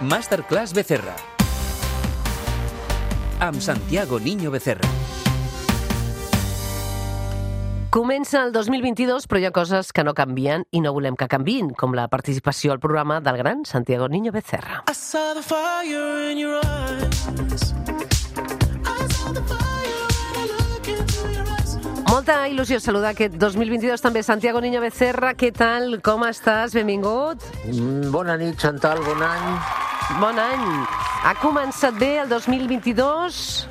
Masterclass Becerra. Amb Santiago Niño Becerra. Comença el 2022, però hi ha coses que no canvien i no volem que canvin, com la participació al programa del gran Santiago Niño Becerra. I saw the fire in your eyes. I saw the fire. Molta il·lusió saludar aquest 2022 també Santiago Niño Becerra. Què tal? Com estàs? Benvingut. Mm, Bona nit, Chantal, bon any. Bon any. Ha començat bé el 2022?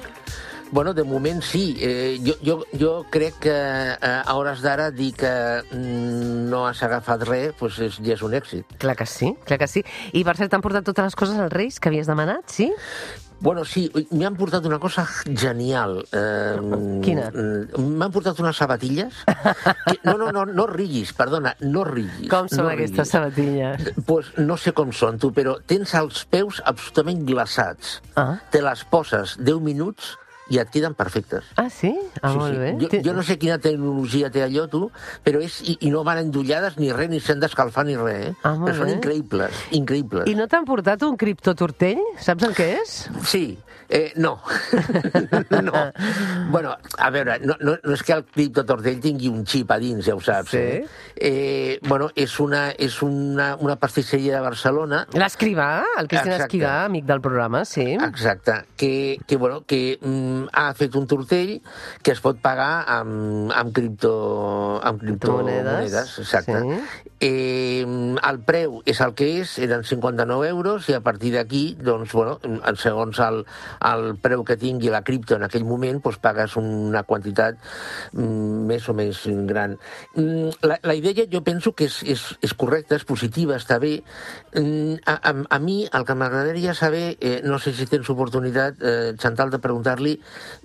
Bueno, de moment sí. Eh, jo, jo, jo crec que eh, a hores d'ara dir que mm, no has agafat res pues és, ja és un èxit. Clar que sí, clar que sí. I per cert, t'han portat totes les coses als Reis que havies demanat, sí? Bueno, sí, m'han portat una cosa genial. Eh, Quina? M'han portat unes sabatilles. Que, no, no, no, no riguis, perdona, no riguis. Com són no aquestes riguis. sabatilles? Pues no sé com són, tu, però tens els peus absolutament glaçats. Ah. Te les poses 10 minuts i et queden perfectes. Ah, sí? Ah, Sí, molt sí. bé. Jo, jo no sé quina tecnologia té allò, tu, però és... I, i no van endollades ni res, ni s'han d'escalfar ni res, eh? Ah, però són bé. increïbles, increïbles. I no t'han portat un criptotortell? Saps el que és? Sí, eh, no. no. Bueno, a veure, no, no, no és que el criptotortell tingui un xip a dins, ja ho saps, Sí. eh? eh? Bueno, és una, és una, una pastisseria de Barcelona L'escrivà, el Cristian. Esquivà, amic del programa, sí. Exacte, que, que, bueno, que mm, ha fet un tortell que es pot pagar amb, amb, cripto, amb Criptomonedes, criptomonedes. Exacte. sí. Eh, el preu és el que és, eren 59 euros, i a partir d'aquí, doncs, bueno, segons el, el preu que tingui la cripto en aquell moment, doncs pagues una quantitat mm, més o menys gran. Mm, La, la idea jo penso que és, és, és correcta, és positiva, està bé. Mm, A, a, a mi el que m'agradaria saber, eh, no sé si tens oportunitat, eh, Chantal, de preguntar-li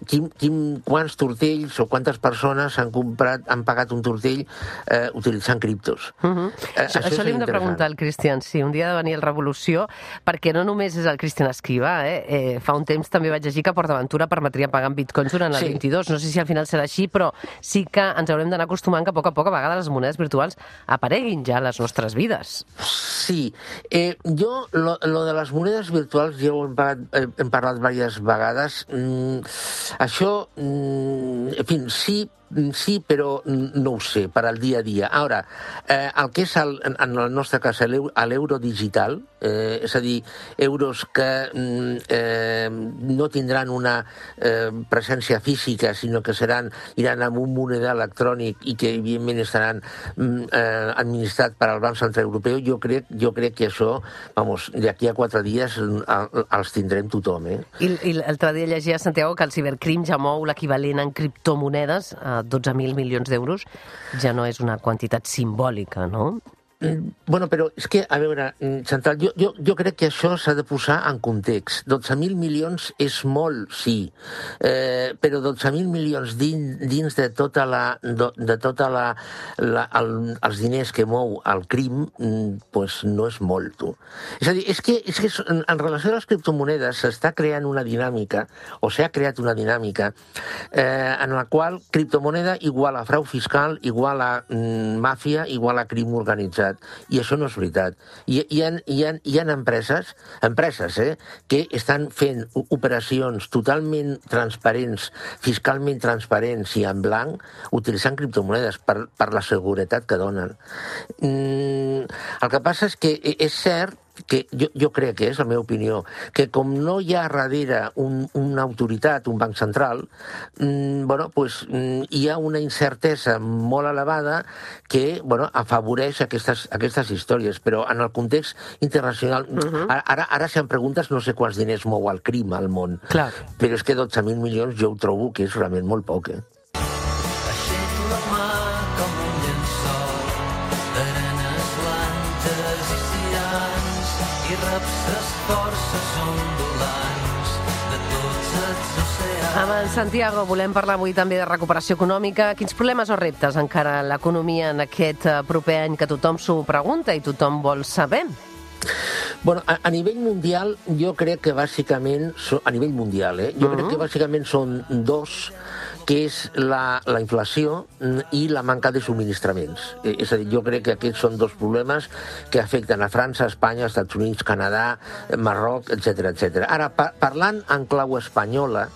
quin, quin, quants tortells o quantes persones han comprat, han pagat un tortell eh, utilitzant criptos. Uh -huh. Eh, Això, això li hem de. Preguntar al Cristian, sí, un dia de venir el Revolució, perquè no només és el Cristian Esquivà, eh? eh fa un temps també vaig llegir que PortAventura permetria pagar en bitcoins durant el Sí. 22. No sé si al final serà així, però sí que ens haurem d'anar acostumant que a poc a poc a vegades les monedes virtuals apareguin ja a les nostres vides. Sí, eh, jo, lo, lo de les monedes virtuals, ja ho hem parlat, eh, hem parlat diverses vegades. Mm, això, mm, en fi, sí, sí, però mm, no ho sé, per al dia a dia. Ara, eh, el que és, el, en, el nostre cas, l'euro digital, eh, és a dir, euros que mm, eh, no tindran una eh, presència física, sinó que seran, iran amb un moneda electrònic i que, evidentment, estaran mm, eh, administrat per al Banc Central Europeu, jo crec, jo crec que això, vamos, d'aquí a quatre dies mm, el- els tindrem tothom, eh? I, i l'altre dia llegia, Santiago, que el cibercrim ja mou l'equivalent en criptomonedes a 12.000 milions d'euros. Ja no és una quantitat simbòlica, no? Mm, Bueno, però és que, a veure, mm, Chantal, jo, jo, jo crec que això s'ha de posar en context. 12.000 milions és molt, sí, eh, però 12.000 milions dins, dins de tota la, de, tota la, la el, els diners que mou el crim, mm, pues no és molt, tu. És a dir, és que, és que en, relació a les criptomonedes s'està creant una dinàmica, o s'ha creat una dinàmica, eh, en la qual criptomoneda igual a frau fiscal, igual a màfia, igual a crim organitzat. I això no és veritat. Hi, hi, ha, hi, ha, hi ha empreses, empreses eh, que estan fent operacions totalment transparents, fiscalment transparents i en blanc, utilitzant criptomonedes per, per la seguretat que donen. Mm, el que passa és que eh, és cert que jo, jo crec que és la meva opinió, que com no hi ha darrere un, una autoritat, un banc central, mm, bueno, pues, mm, hi ha una incertesa molt elevada que bueno, afavoreix aquestes, aquestes històries, però en el context internacional, uh -huh. ara, ara, ara si em preguntes no sé quants diners mou el crim al món, Clar. però és que 12.000 milions jo ho trobo que és realment molt poc, eh? I repses forces ondulants de tots els oceans. Amb el Santiago volem parlar avui també de recuperació econòmica. Quins problemes o reptes encara l'economia en aquest eh, proper any que tothom s'ho pregunta i tothom vol saber? Bueno, a, a nivell mundial, jo crec que bàsicament, a nivell mundial, eh, jo crec que bàsicament són dos que és la, la inflació i la manca de subministraments. Eh, És a dir, jo crec que aquests són dos problemes que afecten a França, Espanya, Estats Units, Canadà, Marroc, etc etc. Ara, pa parlant en clau espanyola,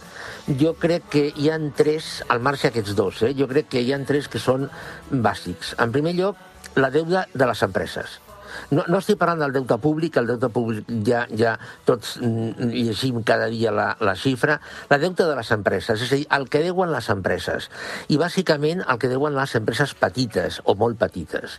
jo crec que hi han tres, al marge aquests dos, eh? jo crec que hi han tres que són bàsics. En primer lloc, la deuda de les empreses. No, no estic parlant del deute públic, el deute públic ja, ja tots mm, llegim cada dia la, la xifra, la deute de les empreses, és a dir, el que deuen les empreses, i bàsicament el que deuen les empreses petites o molt petites.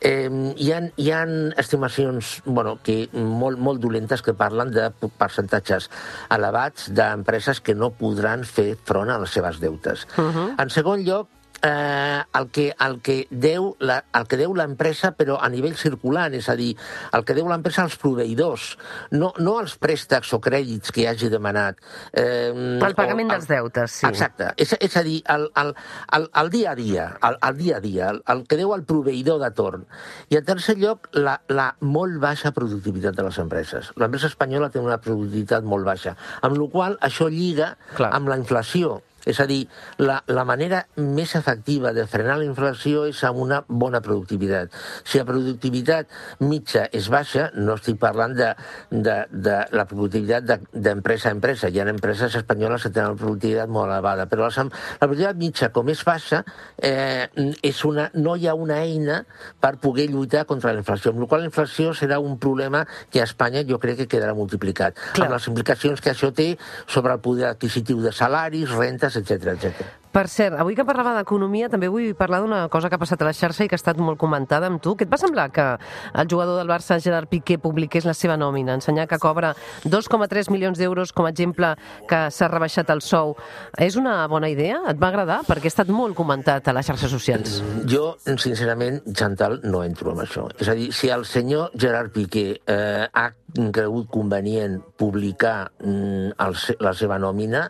Eh, hi, ha, hi ha estimacions bueno, que molt, molt dolentes que parlen de percentatges elevats d'empreses que no podran fer front a les seves deutes. Uh -huh. En segon lloc, eh, el, que, el, que deu la, el que deu l'empresa, però a nivell circulant, és a dir, el que deu l'empresa als proveïdors, no, no als préstecs o crèdits que hagi demanat. Eh, El pagament o, dels deutes, sí. Exacte. És, és a dir, el, el, el, el dia a dia, el, el dia a dia, el, el que deu al proveïdor de torn. I en tercer lloc, la, la molt baixa productivitat de les empreses. L'empresa espanyola té una productivitat molt baixa, amb la qual això lliga Clar. amb la inflació. És a dir, la, la manera més efectiva de frenar la inflació és amb una bona productivitat. Si la productivitat mitja és baixa, no estic parlant de, de, de la productivitat de- d'empresa a empresa. Hi ha empreses espanyoles que tenen una productivitat molt elevada, però la, la productivitat mitja, com és baixa, eh, és una, no hi ha una eina per poder lluitar contra la inflació, amb la qual la inflació serà un problema que a Espanya jo crec que quedarà multiplicat, Clar. amb les implicacions que això té sobre el poder adquisitiu de salaris, rentes, etc etc. Per cert, avui que parlava d'economia també vull parlar d'una cosa que ha passat a la xarxa i que ha estat molt comentada amb tu. Què et va semblar que el jugador del Barça, Gerard Piqué, publiqués la seva nòmina, ensenyar que cobra 2,3 milions d'euros com a exemple que s'ha rebaixat el sou? És una bona idea? Et va agradar? Perquè ha estat molt comentat a les xarxes socials. Jo, sincerament, Chantal, no entro en això. És a dir, si el senyor Gerard Piqué eh, ha cregut convenient publicar mm, el, la seva nòmina,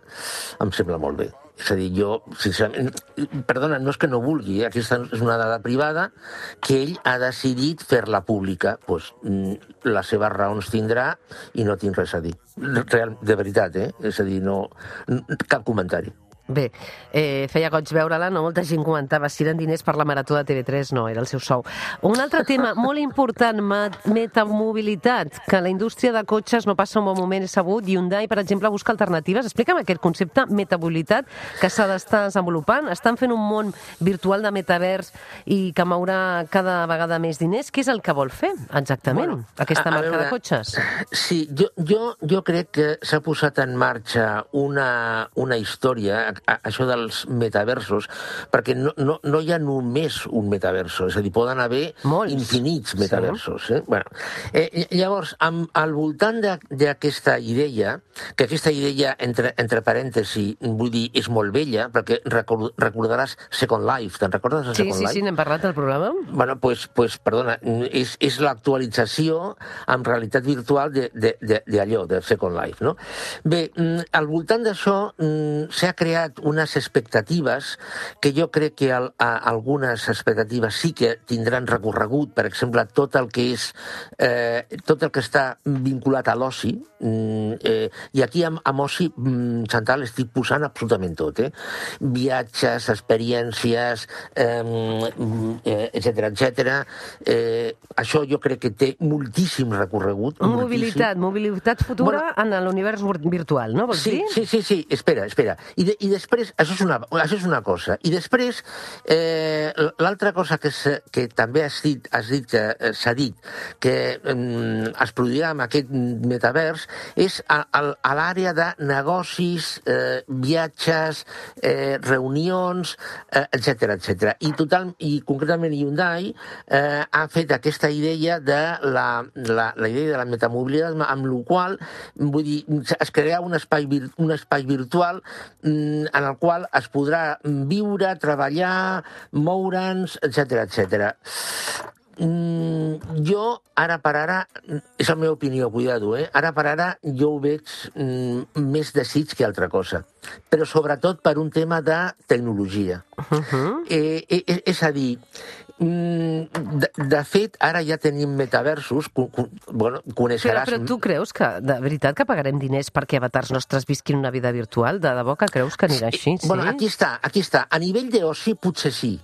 em sembla molt bé. És a dir, jo, sincerament... Perdona, no és que no vulgui, eh? aquesta és una dada privada que ell ha decidit fer-la pública. Pues, mm, les seves raons tindrà i no tinc res a dir. Real, de veritat, eh? És a dir, no... Cap comentari. Bé, eh, feia goig veure-la, no molta gent comentava si eren diners per la marató de TV3, no, era el seu sou. Un altre tema molt important, metamobilitat, que la indústria de cotxes no passa un bon moment, és sabut, Hyundai, per exemple, busca alternatives. Explica'm aquest concepte, metamobilitat, que s'ha d'estar desenvolupant. Estan fent un món virtual de metavers i que mourà cada vegada més diners. Què és el que vol fer, exactament, Bueno, aquesta a- a marca veure, de cotxes? Sí, jo, jo, jo crec que s'ha posat en marxa una, una història, això dels metaversos, perquè no, no, no hi ha només un metaverso, és a dir, poden haver Molts. infinits Sí. metaversos. Eh? Bueno, eh, llavors, amb, al voltant de- d'aquesta idea, que aquesta idea, entre, entre parèntesi, vull dir, és molt vella, perquè record, recordaràs Second Life, te'n recordes de Sí, Second sí, Life? sí, n'hem parlat al programa. Bueno, pues, pues perdona, és, és l'actualització amb realitat virtual de- de- de- d'allò, de, de Second Life, no? Bé, mm, al voltant d'això mm, s'ha creat unes expectatives que jo crec que al, a, algunes expectatives sí que tindran recorregut, per exemple, tot el que és eh, tot el que està vinculat a l'oci, mm, eh, i aquí amb, amb oci, mm, Chantal, estic posant absolutament tot, eh? Viatges, experiències, eh, mm, eh, etc etc. Eh, això jo crec que té moltíssim recorregut. Mobilitat, mobilitat futura Bueno, en l'univers vir- virtual, no vols Sí, dir? sí, sí, sí, espera, espera. I, de, i després, això és, una, això és una cosa. I després, eh, l'altra cosa que, se, que també has dit, has dit que eh, s'ha dit que eh, es produirà amb aquest metavers és a, a, a l'àrea de negocis, eh, viatges, eh, reunions, eh, etc etc. I, total, I concretament Hyundai eh, ha fet aquesta idea de la, la, la idea de la metamobilitat amb la qual vull dir, es crearà un espai, un espai virtual mm, en el qual es podrà viure, treballar, moure'ns, etc etc. Mm, jo, ara per ara, és la meva opinió, cuidado, eh? ara per ara jo ho veig mm, més desig que altra cosa, però sobretot per un tema de tecnologia. Uh -huh. Eh, eh, eh, és a dir, de, de fet, ara ja tenim metaversos, cu, cu, bueno, Però, coneixeràs... però tu creus que, de veritat, que pagarem diners perquè avatars nostres visquin una vida virtual? De debò que creus que anirà així? Sí? Bueno, aquí està, aquí està. A nivell d'oci, potser sí.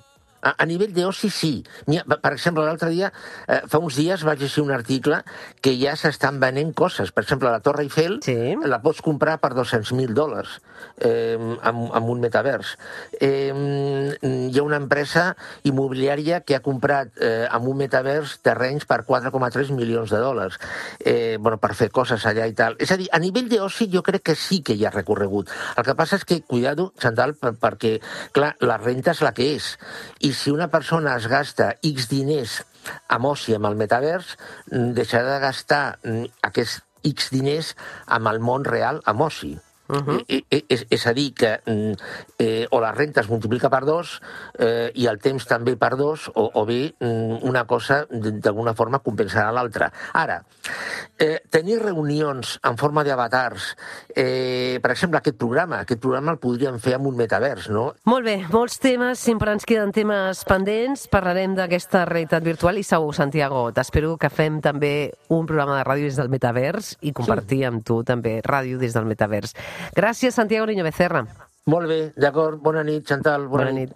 A, a nivell d'oci, sí. N'hi ha- Per exemple, l'altre dia, eh, fa uns dies, vaig llegir un article que ja s'estan venent coses. Per exemple, la Torre Eiffel Sí. la pots comprar per 200.000 dòlars eh, amb, amb un metavers. Eh, hi ha una empresa immobiliària que ha comprat eh, amb un metavers terrenys per 4,3 milions de dòlars eh, bueno, per fer coses allà i tal. És a dir, a nivell d'oci jo crec que sí que hi ha recorregut. El que passa és que, cuidado, per, perquè, clar, la renta és la que és. I si una persona es gasta X diners amb oci, amb el metavers, mm, deixarà de gastar mm, aquests X diners amb el món real, amb oci. Uh -huh. I, i, és, és a dir, que mm, eh, o la renta es multiplica per dos eh, i el temps també per dos, o, o bé mm, una cosa d'alguna forma compensarà l'altra. Ara, eh, tenir reunions en forma d'avatars, eh, per exemple, aquest programa, aquest programa el podríem fer amb un metavers, no? Molt bé, molts temes, sempre ens queden temes pendents, parlarem d'aquesta realitat virtual i segur, Santiago, t'espero que fem també un programa de ràdio des del metavers i compartir amb tu també ràdio des del metavers. Gràcies, Santiago Niño Becerra. Molt bé, d'acord. Bona nit, Chantal. Bona, Bona nit. nit.